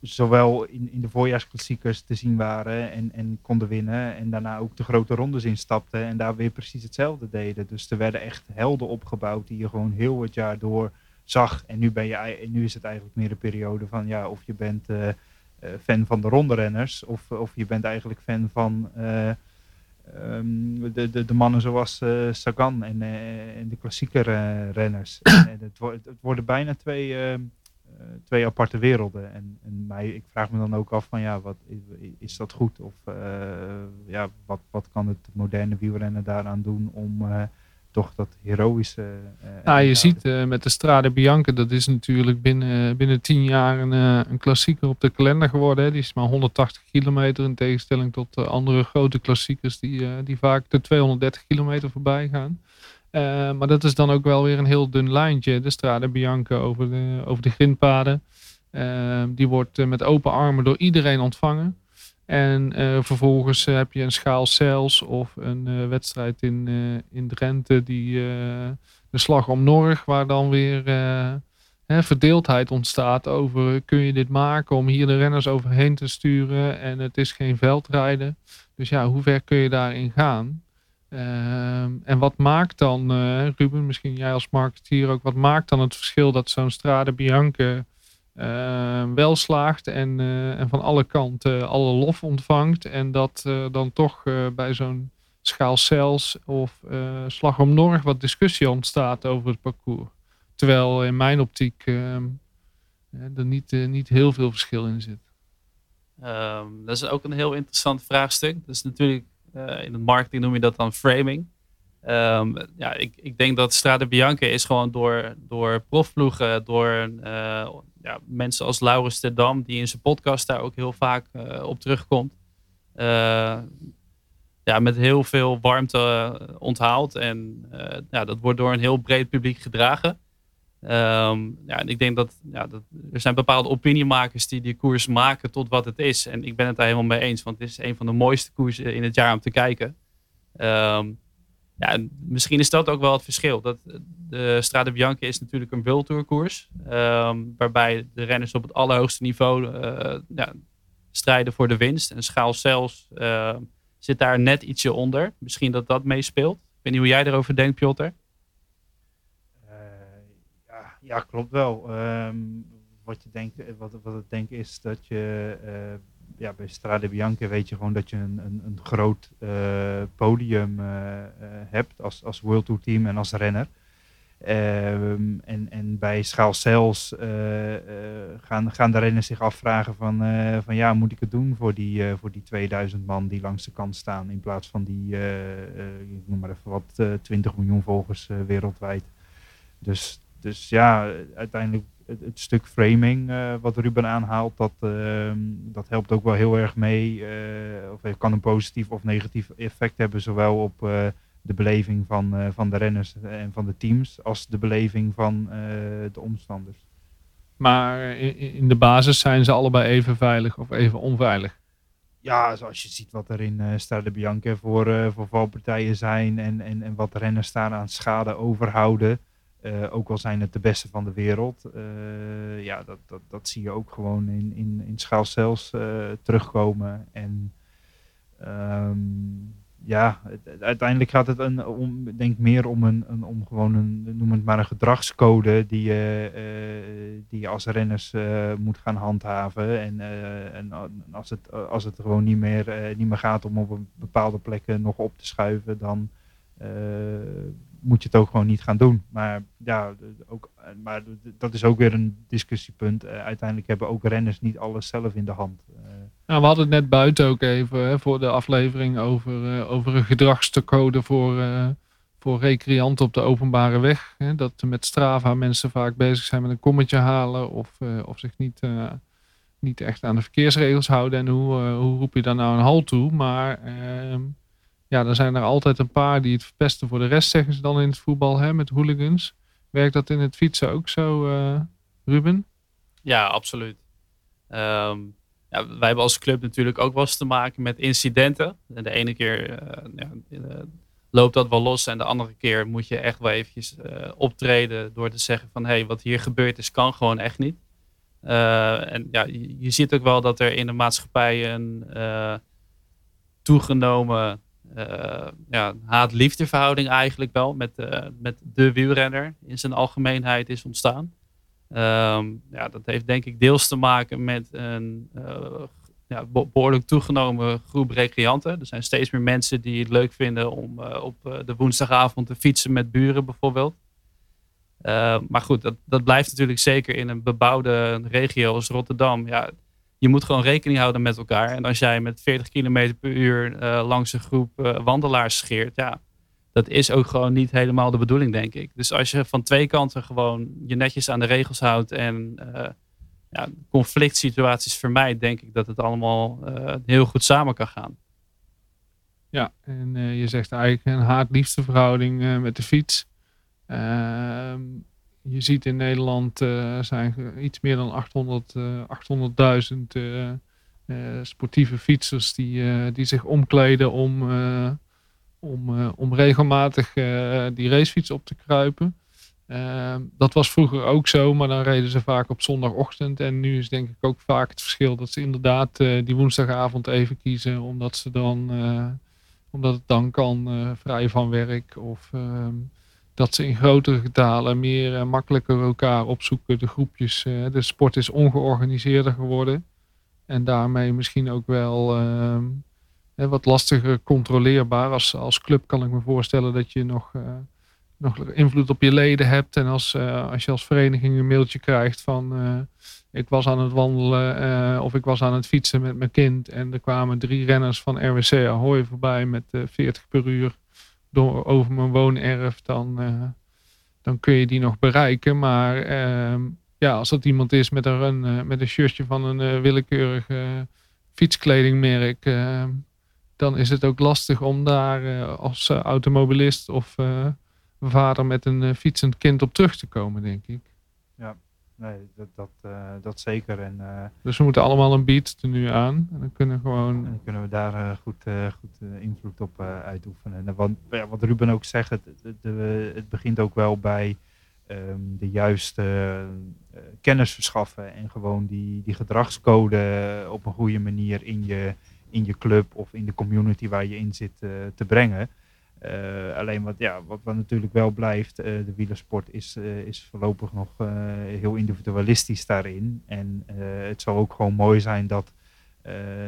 zowel in, in de voorjaarsklassiekers te zien waren en, en konden winnen. En daarna ook de grote rondes instapten en daar weer precies hetzelfde deden. Dus er werden echt helden opgebouwd die je gewoon heel het jaar door zag. En nu, ben je, nu is het eigenlijk meer een periode van ja, of je bent uh, fan van de rondrenners of, of je bent eigenlijk fan van uh, um, de, de, de mannen zoals uh, Sagan en, en de klassieke renners. [clears throat] en het, het, worden bijna twee ehm, eh, twee aparte werelden. En, en mij, ik vraag me dan ook af van ja, wat, is dat goed? Of ja, wat, wat kan het moderne wielrennen daaraan doen om toch dat heroïsche... nou, je ziet met de Strade Bianca, dat is natuurlijk binnen, binnen tien jaar een, een klassieker op de kalender geworden. Hè. Die is maar 180 kilometer in tegenstelling tot andere grote klassiekers die, die vaak de 230 kilometer voorbij gaan. Maar dat is dan ook wel weer een heel dun lijntje. De Strade Bianca over de, over de grindpaden. Die wordt met open armen door iedereen ontvangen. En vervolgens heb je een schaal Cels of een wedstrijd in, in Drenthe. Die, de slag om Norg, waar dan weer hè, verdeeldheid ontstaat over kun je dit maken om hier de renners overheen te sturen. En het is geen veldrijden. Dus ja, hoe ver kun je daarin gaan? Ehm, en wat maakt dan, Ruben, misschien jij als marketeer ook, wat maakt dan het verschil dat zo'n Strade Bianca wel slaagt en, uh, en van alle kanten alle lof ontvangt en dat dan toch bij zo'n schaal Cels of Slag om Norg wat discussie ontstaat over het parcours. Terwijl in mijn optiek ehm, er niet, niet heel veel verschil in zit. Um, dat is ook een heel interessant vraagstuk. Dat is natuurlijk eh, in het marketing noem je dat dan framing. Um, ja, ik, ik denk dat Strade Bianca is gewoon door, door profploegen, door uh, ja, mensen als Laurens Dam, die in zijn podcast daar ook heel vaak uh, op terugkomt. ja, met heel veel warmte onthaald. En ja, dat wordt door een heel breed publiek gedragen. Um, ja, en ik denk dat, ja, dat er zijn bepaalde opiniemakers die die koers maken tot wat het is. En ik ben het daar helemaal mee eens, want het is een van de mooiste koersen in het jaar om te kijken. Um, ja, misschien is dat ook wel het verschil. Dat de Strade Bianca is natuurlijk een World koers. Um, waarbij de renners op het allerhoogste niveau uh, ja, strijden voor de winst. En Schaal zelfs uh, zit daar net ietsje onder. Misschien dat dat meespeelt. Ik weet niet hoe jij erover denkt, Piotr. Ja, klopt wel. Um, wat, je denkt, eh, wat, wat ik denk is dat je ja, bij Strade Bianca weet je gewoon dat je een, een, een groot uh, podium hebt als, als World Tour team en als renner. Um, en, en bij Schaal Cels gaan, gaan de renners zich afvragen van, van ja, moet ik het doen voor die, voor die 2000 man die langs de kant staan in plaats van die, ik noem maar even wat, 20 miljoen volgers wereldwijd. Dus dus ja, uiteindelijk het, het stuk framing uh, wat Ruben aanhaalt, dat, uh, dat helpt ook wel heel erg mee. Uh, of kan een positief of negatief effect hebben, zowel op de de beleving van, eh, van de renners en van de teams als de beleving van eh, de omstanders. Maar in, in de basis zijn ze allebei even veilig of even onveilig. Ja, zoals je ziet wat er in Stade Bianca voor, voor valpartijen zijn en, en, en wat renners daar aan schade overhouden. Uh, ook al zijn het de beste van de wereld. ja, dat, dat, dat zie je ook gewoon in, in, in schaalcels terugkomen. En um, ja, uiteindelijk gaat het een, om, denk meer om, een, een, om gewoon een, noem het maar een gedragscode die je, uh, die je als renners uh, moet gaan handhaven. En, uh, en als, het, als het gewoon niet meer, niet meer gaat om op een bepaalde plekken nog op te schuiven, dan moet je het ook gewoon niet gaan doen. Maar ja, ook, maar dat is ook weer een discussiepunt. uiteindelijk hebben ook renners niet alles zelf in de hand. Nou, we hadden het net buiten ook even hè, voor de aflevering over, over een gedragscode voor, voor recreanten op de openbare weg. Hè, dat met Strava mensen vaak bezig zijn met een kommetje halen of, of zich niet, niet echt aan de verkeersregels houden. En hoe, hoe roep je dan nou een halt toe? Maar ehm, ja, dan zijn er altijd een paar die het verpesten voor de rest, zeggen ze dan in het voetbal hè, met hooligans. Werkt dat in het fietsen ook zo, Ruben? Ja, absoluut. Um ja, wij hebben als club natuurlijk ook wel eens te maken met incidenten. En de ene keer uh, ja, uh, loopt dat wel los en de andere keer moet je echt wel eventjes optreden door te zeggen van hé, hey, wat hier gebeurd is kan gewoon echt niet. en ja, je, je, ziet ook wel dat er in de maatschappij een toegenomen ja, haat-liefde verhouding eigenlijk wel met, met de wielrenner in zijn algemeenheid is ontstaan. Um, ja, dat heeft denk ik deels te maken met een uh, ja, behoorlijk toegenomen groep recreanten. Er zijn steeds meer mensen die het leuk vinden om op de woensdagavond te fietsen met buren bijvoorbeeld. Uh, maar goed, dat, dat blijft natuurlijk zeker in een bebouwde regio als Rotterdam. Ja, je moet gewoon rekening houden met elkaar. En als jij met 40 km per uur langs een groep wandelaars scheert, ja, dat is ook gewoon niet helemaal de bedoeling, denk ik. Dus als je van twee kanten gewoon je netjes aan de regels houdt en uh, ja, conflict situaties vermijdt, denk ik dat het allemaal heel goed samen kan gaan. Ja, en je zegt eigenlijk een haat-liefste verhouding met de fiets. Ehm, je ziet in Nederland zijn iets meer dan 800.000 sportieve fietsers die, die zich omkleden om om, om regelmatig die racefiets op te kruipen. Uh, dat was vroeger ook zo, maar dan reden ze vaak op zondagochtend. En nu is denk ik ook vaak het verschil dat ze inderdaad die woensdagavond even kiezen, omdat, ze dan, omdat het dan kan vrij van werk. Of ehm, dat ze in grotere getalen meer en makkelijker elkaar opzoeken. De groepjes, de sport is ongeorganiseerder geworden. En daarmee misschien ook wel ehm, wat lastiger controleerbaar. Als, als club kan ik me voorstellen dat je nog, uh, nog invloed op je leden hebt. En als, als je als vereniging een mailtje krijgt van ik was aan het wandelen of ik was aan het fietsen met mijn kind. En er kwamen drie renners van RWC Ahoy voorbij met 40 per uur door, over mijn woonerf. Dan, dan kun je die nog bereiken. Maar ehm, ja, als dat iemand is met een, met een shirtje van een willekeurig fietskledingmerk ehm, dan is het ook lastig om daar als automobilist of vader met een fietsend kind op terug te komen, denk ik. Ja, nee, dat, dat, dat zeker. En, dus we moeten allemaal een beat er nu aan. En dan kunnen, we gewoon... en dan kunnen we daar goed, goed invloed op uitoefenen. En want, ja, wat Ruben ook zegt, het, het, het begint ook wel bij um, de juiste kennis verschaffen. En gewoon die, die gedragscode op een goede manier in je in je club of in de community waar je in zit te brengen. Uh, alleen wat, ja, wat, natuurlijk wel blijft, uh, de wielersport is, is voorlopig nog heel individualistisch daarin. En het zou ook gewoon mooi zijn dat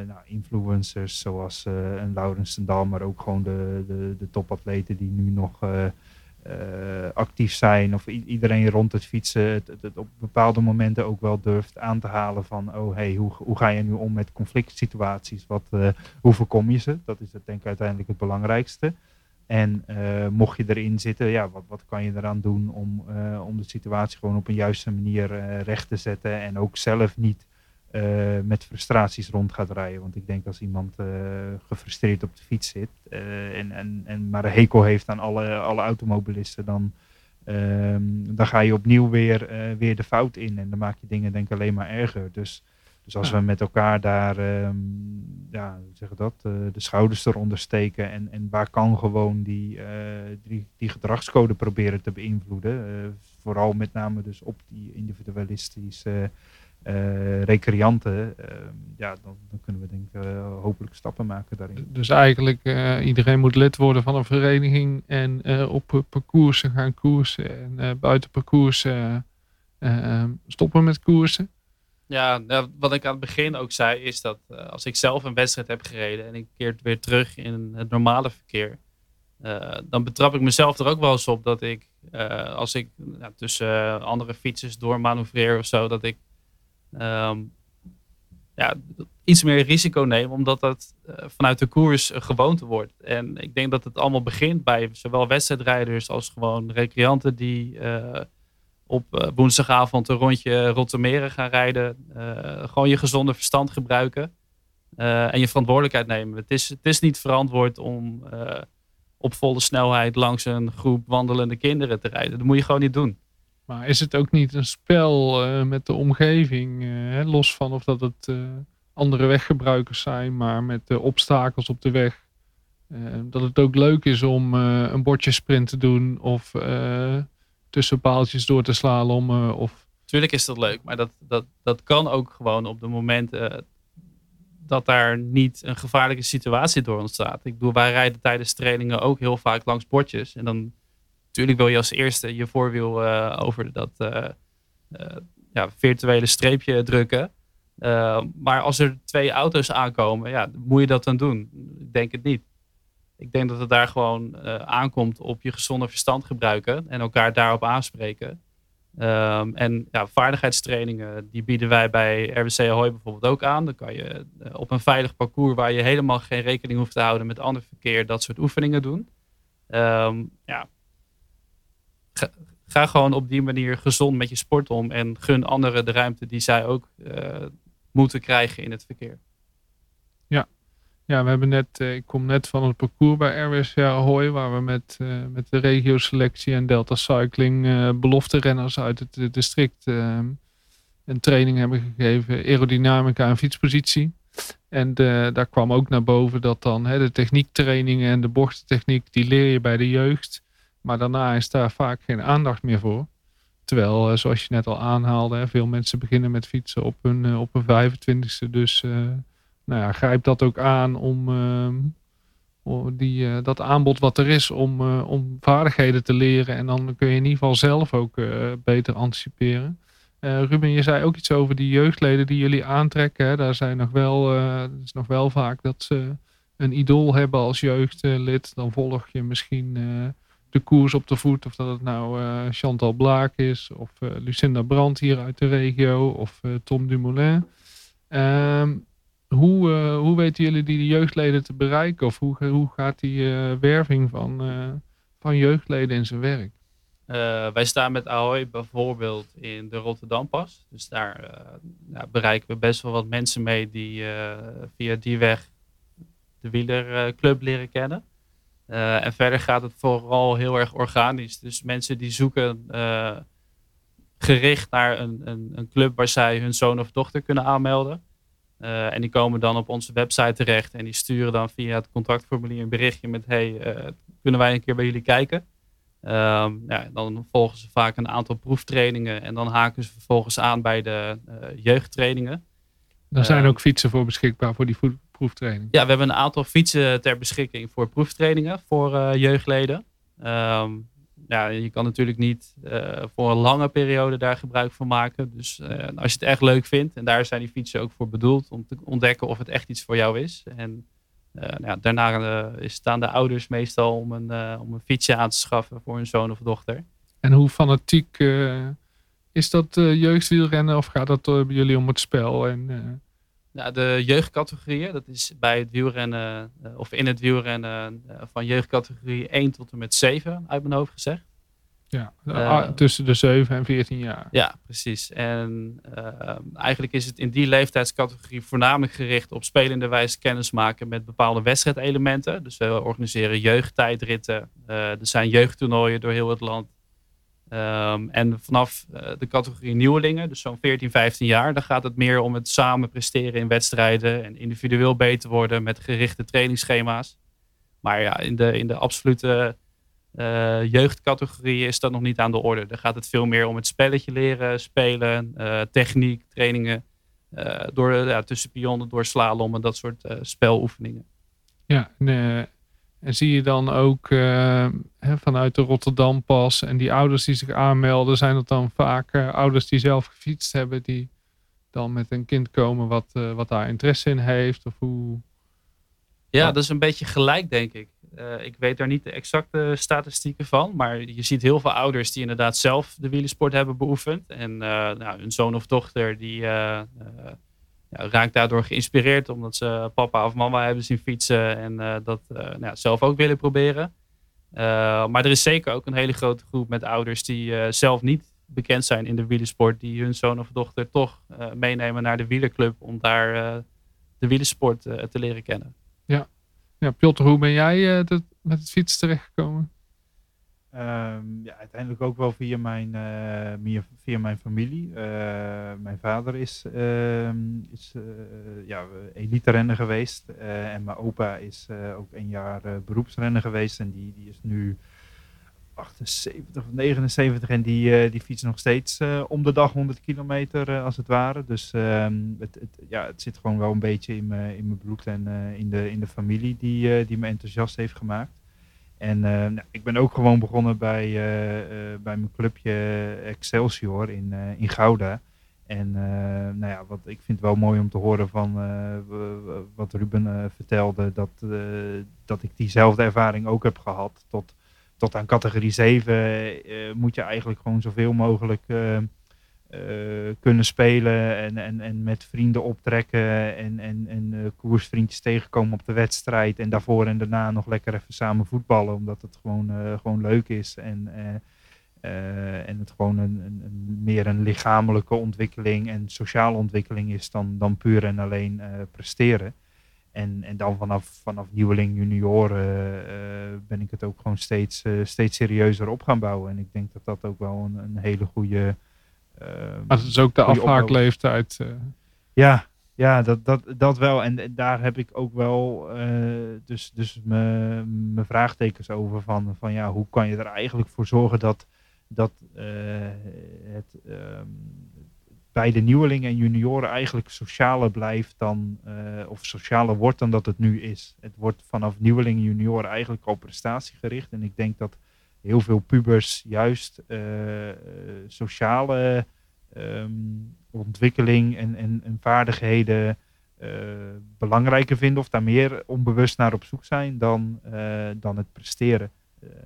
nou, influencers zoals een Laurens Dal, maar ook gewoon de, de, de topatleten die nu nog actief zijn of iedereen rond het fietsen het, op bepaalde momenten ook wel durft aan te halen van oh hey, hoe, hoe ga je nu om met conflict situaties? Wat, hoe voorkom je ze? Dat is denk ik uiteindelijk het belangrijkste. En uh, mocht je erin zitten, ja, wat, wat kan je eraan doen om, om de situatie gewoon op een juiste manier recht te zetten en ook zelf niet eh, met frustraties rond gaat rijden. Want ik denk als iemand gefrustreerd op de fiets zit en, en, en maar een hekel heeft aan alle, alle automobilisten, dan, ehm, dan ga je opnieuw weer, weer de fout in. En dan maak je dingen denk ik alleen maar erger. Dus, dus als we met elkaar daar um, ja, zeg dat, de schouders eronder steken en, en waar kan gewoon die, die, die gedragscode proberen te beïnvloeden. vooral met name dus op die individualistische recreanten, uh, ja, dan, dan, kunnen we denk ik hopelijk stappen maken daarin. Dus eigenlijk iedereen moet lid worden van een vereniging en op parcoursen gaan koersen en buiten parcoursen stoppen met koersen. Ja, nou, wat ik aan het begin ook zei is dat als ik zelf een wedstrijd heb gereden en ik keer weer terug in het normale verkeer, dan betrap ik mezelf er ook wel eens op dat ik, als ik nou, tussen andere fietsers doormanoeuvreer of zo, dat ik um, ja, iets meer risico nemen, omdat dat vanuit de koers gewoonte wordt. En ik denk dat het allemaal begint bij zowel wedstrijdrijders als gewoon recreanten die op uh, woensdagavond een rondje Rottermeren gaan rijden. gewoon je gezonde verstand gebruiken en je verantwoordelijkheid nemen. Het is, het is niet verantwoord om op volle snelheid langs een groep wandelende kinderen te rijden. Dat moet je gewoon niet doen. Maar is het ook niet een spel met de omgeving? Los van of dat het andere weggebruikers zijn, maar met de obstakels op de weg. dat het ook leuk is om een bordje sprint te doen of tussen paaltjes door te slalommen. Of... Tuurlijk is dat leuk, maar dat, dat, dat kan ook gewoon op de momenten dat daar niet een gevaarlijke situatie door ontstaat. Ik bedoel, wij rijden tijdens trainingen ook heel vaak langs bordjes. En dan natuurlijk wil je als eerste je voorwiel uh, over dat uh, ja, virtuele streepje drukken. maar als er twee auto's aankomen, ja, moet je dat dan doen? Ik denk het niet. Ik denk dat het daar gewoon aankomt op je gezonde verstand gebruiken en elkaar daarop aanspreken. Um, en ja, vaardigheidstrainingen, die bieden wij bij RWC Ahoy bijvoorbeeld ook aan. Dan kan je op een veilig parcours waar je helemaal geen rekening hoeft te houden met ander verkeer, dat soort oefeningen doen. Um, ja, ga, gewoon op die manier gezond met je sport om. En gun anderen de ruimte die zij ook uh, moeten krijgen in het verkeer. Ja, we hebben net, uh, ik kom net van het parcours bij RWS Ahoy. Waar we met, uh, met de regio selectie en Delta Cycling belofte renners uit het district een training hebben gegeven. Aerodynamica en fietspositie. En daar kwam ook naar boven dat dan hè, de techniektrainingen en de bochtentechniek, die leer je bij de jeugd. Maar daarna is daar vaak geen aandacht meer voor. Terwijl, eh, zoals je net al aanhaalde, veel mensen beginnen met fietsen op hun, op hun 25ste. Dus nou ja, grijp dat ook aan om ehm, die, dat aanbod wat er is om, om vaardigheden te leren. En dan kun je in ieder geval zelf ook beter anticiperen. Ruben, je zei ook iets over die jeugdleden die jullie aantrekken. Hè? Daar zijn nog wel, het is nog wel vaak dat ze een idool hebben als jeugdlid. Dan volg je misschien de koers op de voet. Of dat het nou Chantal Blaak is, of Lucinda Brandt hier uit de regio, of Tom Dumoulin. Um, hoe, hoe weten jullie die jeugdleden te bereiken? Of hoe, hoe gaat die werving van, van jeugdleden in zijn werk? wij staan met Ahoy bijvoorbeeld in de Rotterdampas. Dus daar nou, bereiken we best wel wat mensen mee die via die weg de wielerclub leren kennen. En verder gaat het vooral heel erg organisch. Dus mensen die zoeken gericht naar een, een, een, club waar zij hun zoon of dochter kunnen aanmelden. Uh, en die komen dan op onze website terecht en die sturen dan via het contactformulier een berichtje met: Hey, kunnen wij een keer bij jullie kijken? Um, ja, dan volgen ze vaak een aantal proeftrainingen en dan haken ze vervolgens aan bij de jeugdtrainingen. Er zijn ook fietsen voor beschikbaar voor die proeftraining? Ja, we hebben een aantal fietsen ter beschikking voor proeftrainingen voor jeugdleden. Um, ja, je kan natuurlijk niet uh, voor een lange periode daar gebruik van maken. Dus uh, als je het echt leuk vindt, en daar zijn die fietsen ook voor bedoeld, om te ontdekken of het echt iets voor jou is. En nou ja, daarna staan de ouders meestal om een, om een fietsje aan te schaffen voor hun zoon of dochter. En hoe fanatiek is dat jeugdwielrennen of gaat dat bij jullie om het spel? En, nou, de jeugdcategorieën, dat is bij het wielrennen, of in het wielrennen van jeugdcategorie 1 tot en met 7, uit mijn hoofd gezegd. Ja, Eh, tussen de 7 en 14 jaar. Ja, precies. En eh, eigenlijk is het in die leeftijdscategorie voornamelijk gericht op spelende wijze kennis maken met bepaalde wedstrijdelementen. Dus we organiseren jeugdtijdritten. Eh, er zijn jeugdtoernooien door heel het land. Ehm, en vanaf eh, de categorie nieuwelingen, dus zo'n 14, 15 jaar, dan gaat het meer om het samen presteren in wedstrijden en individueel beter worden met gerichte trainingsschema's. Maar ja, in de, in de absolute eh, jeugdcategorie is dat nog niet aan de orde. Daar gaat het veel meer om het spelletje leren, spelen, eh, techniek, trainingen. door, ja, tussen door slalom en dat soort speloefeningen. Ja, en, eh, en zie je dan ook eh, hè, vanuit de Rotterdam pas en die ouders die zich aanmelden, zijn het dan vaak eh, ouders die zelf gefietst hebben, die dan met een kind komen wat, eh, wat daar interesse in heeft? Of hoe? Ja, dat is een beetje gelijk, denk ik. Ik weet daar niet de exacte statistieken van. Maar je ziet heel veel ouders die inderdaad zelf de wielersport hebben beoefend. En nou, hun zoon of dochter die ja, raakt daardoor geïnspireerd. Omdat ze papa of mama hebben zien fietsen. En uh, dat nou, zelf ook willen proberen. Uh, maar er is zeker ook een hele grote groep met ouders die zelf niet bekend zijn in de wielersport. Die hun zoon of dochter toch meenemen naar de wielerclub om daar de wielersport te leren kennen. Ja, ja Piotr, hoe ben jij met het fietsen terechtgekomen? Um, ja, uiteindelijk ook wel via mijn, uh, via mijn familie. Uh, mijn vader is, uh, is ja, elite renner geweest. eh, en mijn opa is ook een jaar beroepsrenner geweest. En die, die is nu 78 of 79 en die, die fietst nog steeds om de dag 100 kilometer als het ware. Dus um, het, het, ja, het zit gewoon wel een beetje in mijn, in mijn bloed en in, de, in de familie die, die me enthousiast heeft gemaakt. En uh, nou, ik ben ook gewoon begonnen bij, uh, uh, bij mijn clubje Excelsior in, in Gouda. En nou ja, wat, ik vind het wel mooi om te horen van wat Ruben vertelde, dat, dat ik diezelfde ervaring ook heb gehad. Tot, tot aan categorie 7 moet je eigenlijk gewoon zoveel mogelijk kunnen spelen en, en, en met vrienden optrekken en, en, en uh, koersvriendjes tegenkomen op de wedstrijd en daarvoor en daarna nog lekker even samen voetballen omdat het gewoon, uh, gewoon leuk is en, en het gewoon een, een, meer een lichamelijke ontwikkeling en sociale ontwikkeling is dan, dan puur en alleen presteren. En, en dan vanaf, vanaf nieuweling, junioren ben ik het ook gewoon steeds, steeds serieuzer op gaan bouwen. En ik denk dat dat ook wel een, een hele goede maar het is ook de afhaakleeftijd. Uh. Ja, ja dat, dat, dat wel. En, en daar heb ik ook wel uh, dus, dus mijn vraagtekens over. Van, van ja, hoe kan je er eigenlijk voor zorgen dat, dat het um, bij de nieuwelingen en junioren eigenlijk socialer blijft dan, of socialer wordt dan dat het nu is. Het wordt vanaf nieuwelingen en junioren eigenlijk al prestatiegericht. En ik denk dat heel veel pubers juist uh, sociale um, ontwikkeling en, en, en vaardigheden uh, belangrijker vinden of daar meer onbewust naar op zoek zijn dan, uh, dan het presteren.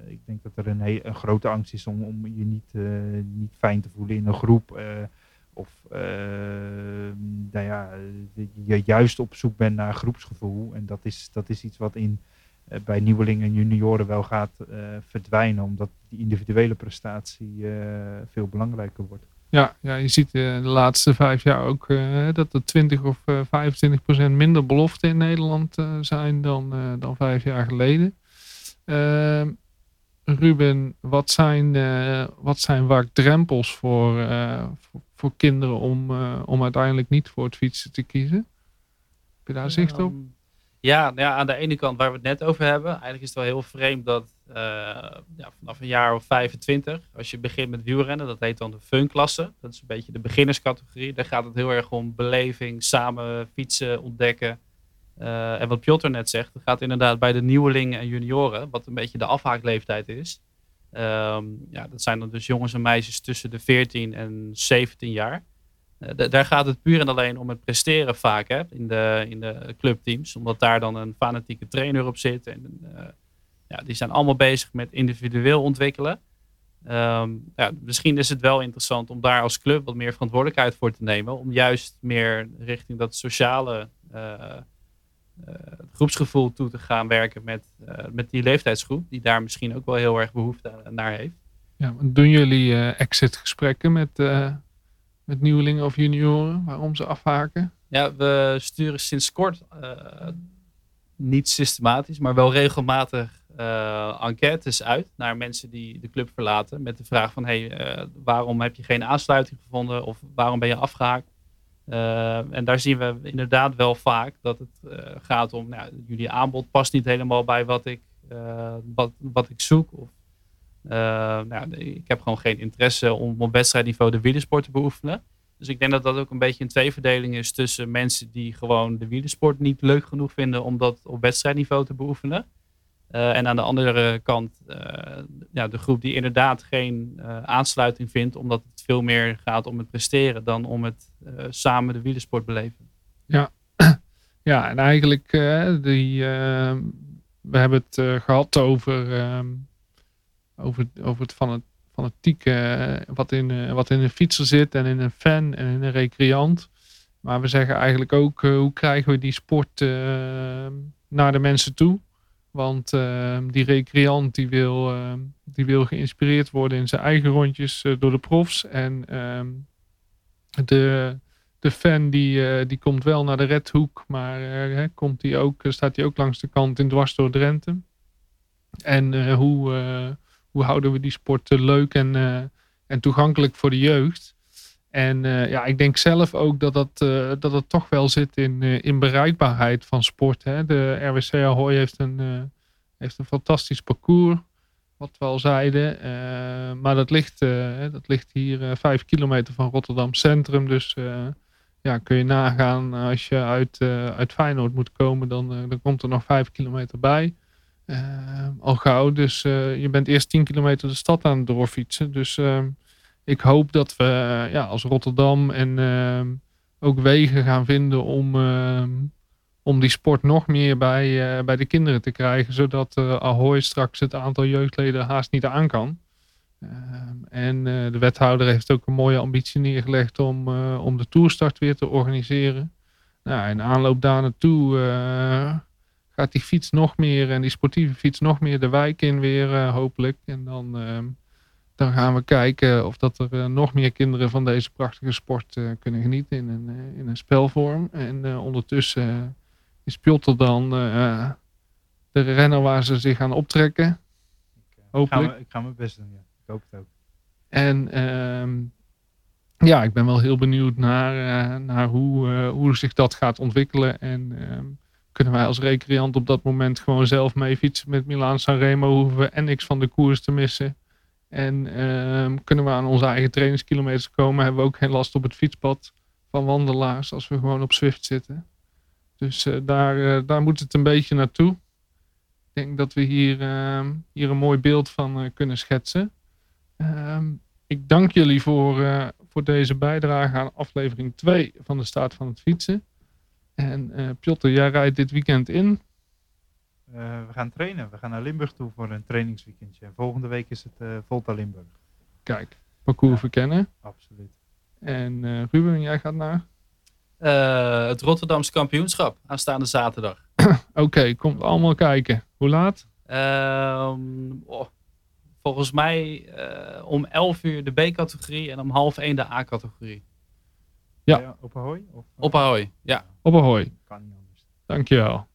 ik denk dat er een, een, grote angst is om, om je niet, niet fijn te voelen in een groep. of nou ja, je juist op zoek bent naar groepsgevoel. En dat is, dat is iets wat in bij nieuwelingen en junioren wel gaat uh, verdwijnen, omdat die individuele prestatie uh, veel belangrijker wordt. Ja, ja, je ziet de laatste vijf jaar ook dat er 20 of 25 procent minder beloften in Nederland zijn dan, dan vijf jaar geleden. Ehm, Ruben, wat zijn, wat zijn vaak drempels voor, voor, voor, kinderen om, om uiteindelijk niet voor het fietsen te kiezen? Heb je daar zicht op? Um, ja, ja, aan de ene kant waar we het net over hebben. Eigenlijk is het wel heel vreemd dat uh, ja, vanaf een jaar of 25, als je begint met wielrennen, dat heet dan de fun-klasse. Dat is een beetje de beginnerscategorie. Daar gaat het heel erg om beleving, samen fietsen, ontdekken. Uh, en wat Piotr net zegt, dat gaat inderdaad bij de nieuwelingen en junioren, wat een beetje de afhaakleeftijd is. Um, ja, dat zijn dan dus jongens en meisjes tussen de 14 en 17 jaar. Uh, daar gaat het puur en alleen om het presteren vaak hè, in, de, in de clubteams. Omdat daar dan een fanatieke trainer op zit. En uh, ja, die zijn allemaal bezig met individueel ontwikkelen. Um, ja, misschien is het wel interessant om daar als club wat meer verantwoordelijkheid voor te nemen. Om juist meer richting dat sociale uh, groepsgevoel toe te gaan werken met, met die leeftijdsgroep. Die daar misschien ook wel heel erg behoefte naar heeft. Ja, doen jullie uh, exit-gesprekken met, met nieuwelingen of junioren waarom ze afhaken? Ja, we sturen sinds kort uh, niet systematisch, maar wel regelmatig enquêtes uit naar mensen die de club verlaten. Met de vraag van hey, waarom heb je geen aansluiting gevonden of waarom ben je afgehaakt? en daar zien we inderdaad wel vaak dat het gaat om, nou, jullie aanbod past niet helemaal bij wat ik, wat, wat ik zoek. Of nou, ik heb gewoon geen interesse om op wedstrijdniveau de wielersport te beoefenen. Dus ik denk dat dat ook een beetje een tweeverdeling is tussen mensen die gewoon de wielersport niet leuk genoeg vinden om dat op wedstrijdniveau te beoefenen. Uh, en aan de andere kant uh, ja, de groep die inderdaad geen aansluiting vindt, omdat het veel meer gaat om het presteren dan om het samen de wielersport beleven. Ja, [clears throat] ja en eigenlijk, die, we hebben het gehad over ehm, over, over het van het fanatieke eh, wat in, eh, wat in een fietser zit en in een fan en in een recreant. Maar we zeggen eigenlijk ook uh, hoe krijgen we die sport naar de mensen toe. Want die recreant die wil, die wil geïnspireerd worden in zijn eigen rondjes door de profs. En ehm, de, de fan die, die komt wel naar de redhoek, maar komt die ook, staat hij ook langs de kant in dwars door Drenthe. En hoe hoe houden we die sport leuk en, eh, en toegankelijk voor de jeugd. En eh, ja, ik denk zelf ook dat dat, uh, dat het toch wel zit in, in bereikbaarheid van sport. Hè. De RWC Ahoy heeft een, heeft een fantastisch parcours, wat we al zeiden. maar dat ligt, dat ligt hier vijf kilometer van Rotterdam Centrum. Dus ja, kun je nagaan als je uit, uit Feyenoord moet komen, dan, dan komt er nog vijf kilometer bij. Uh, al gauw. Dus uh, je bent eerst 10 kilometer de stad aan het doorfietsen. Dus uh, ik hoop dat we ja, als Rotterdam en ehm, ook wegen gaan vinden om, ehm, om die sport nog meer bij, bij de kinderen te krijgen. Zodat Ahoy straks het aantal jeugdleden haast niet aan kan. en de wethouder heeft ook een mooie ambitie neergelegd om, om de toerstart weer te organiseren. Nou, in aanloop daar naartoe gaat die fiets nog meer en die sportieve fiets nog meer de wijk in weer uh, hopelijk. En dan, uh, dan gaan we kijken of dat er uh, nog meer kinderen van deze prachtige sport uh, kunnen genieten in een, in een spelvorm. En ondertussen is Piotr dan de renner waar ze zich gaan optrekken. Ik, hopelijk. Ik ga, ik ga, mijn best doen, ja. Ik hoop het ook. En ehm, ja, ik ben wel heel benieuwd naar, naar hoe, hoe zich dat gaat ontwikkelen. En ehm, kunnen wij als recreant op dat moment gewoon zelf mee fietsen met Milaan Sanremo. Hoeven we en niks van de koers te missen. En uh, kunnen we aan onze eigen trainingskilometers komen. Hebben we ook geen last op het fietspad van wandelaars als we gewoon op Swift zitten. Dus uh, daar, uh, daar moet het een beetje naartoe. Ik denk dat we hier, ehm, hier een mooi beeld van eh, kunnen schetsen. Ehm, ik dank jullie voor, voor deze bijdrage aan aflevering 2 van de Staat van het Fietsen. En uh, Piotr, jij rijdt dit weekend in? Uh, we gaan trainen. We gaan naar Limburg toe voor een trainingsweekendje. En volgende week is het uh, Volta Limburg. Kijk, parcours ja, verkennen. Absoluut. En Ruben, jij gaat naar? het Rotterdamse kampioenschap aanstaande zaterdag. [clears throat] Oké, okay, komt allemaal kijken. Hoe laat? Um, oh, volgens mij om 11 uur de B-categorie en om half 1 de A-categorie. Ja. Op Ahoy? Of, op Ahoy, ja. Op Ahoy. Kan niet anders. Dankjewel.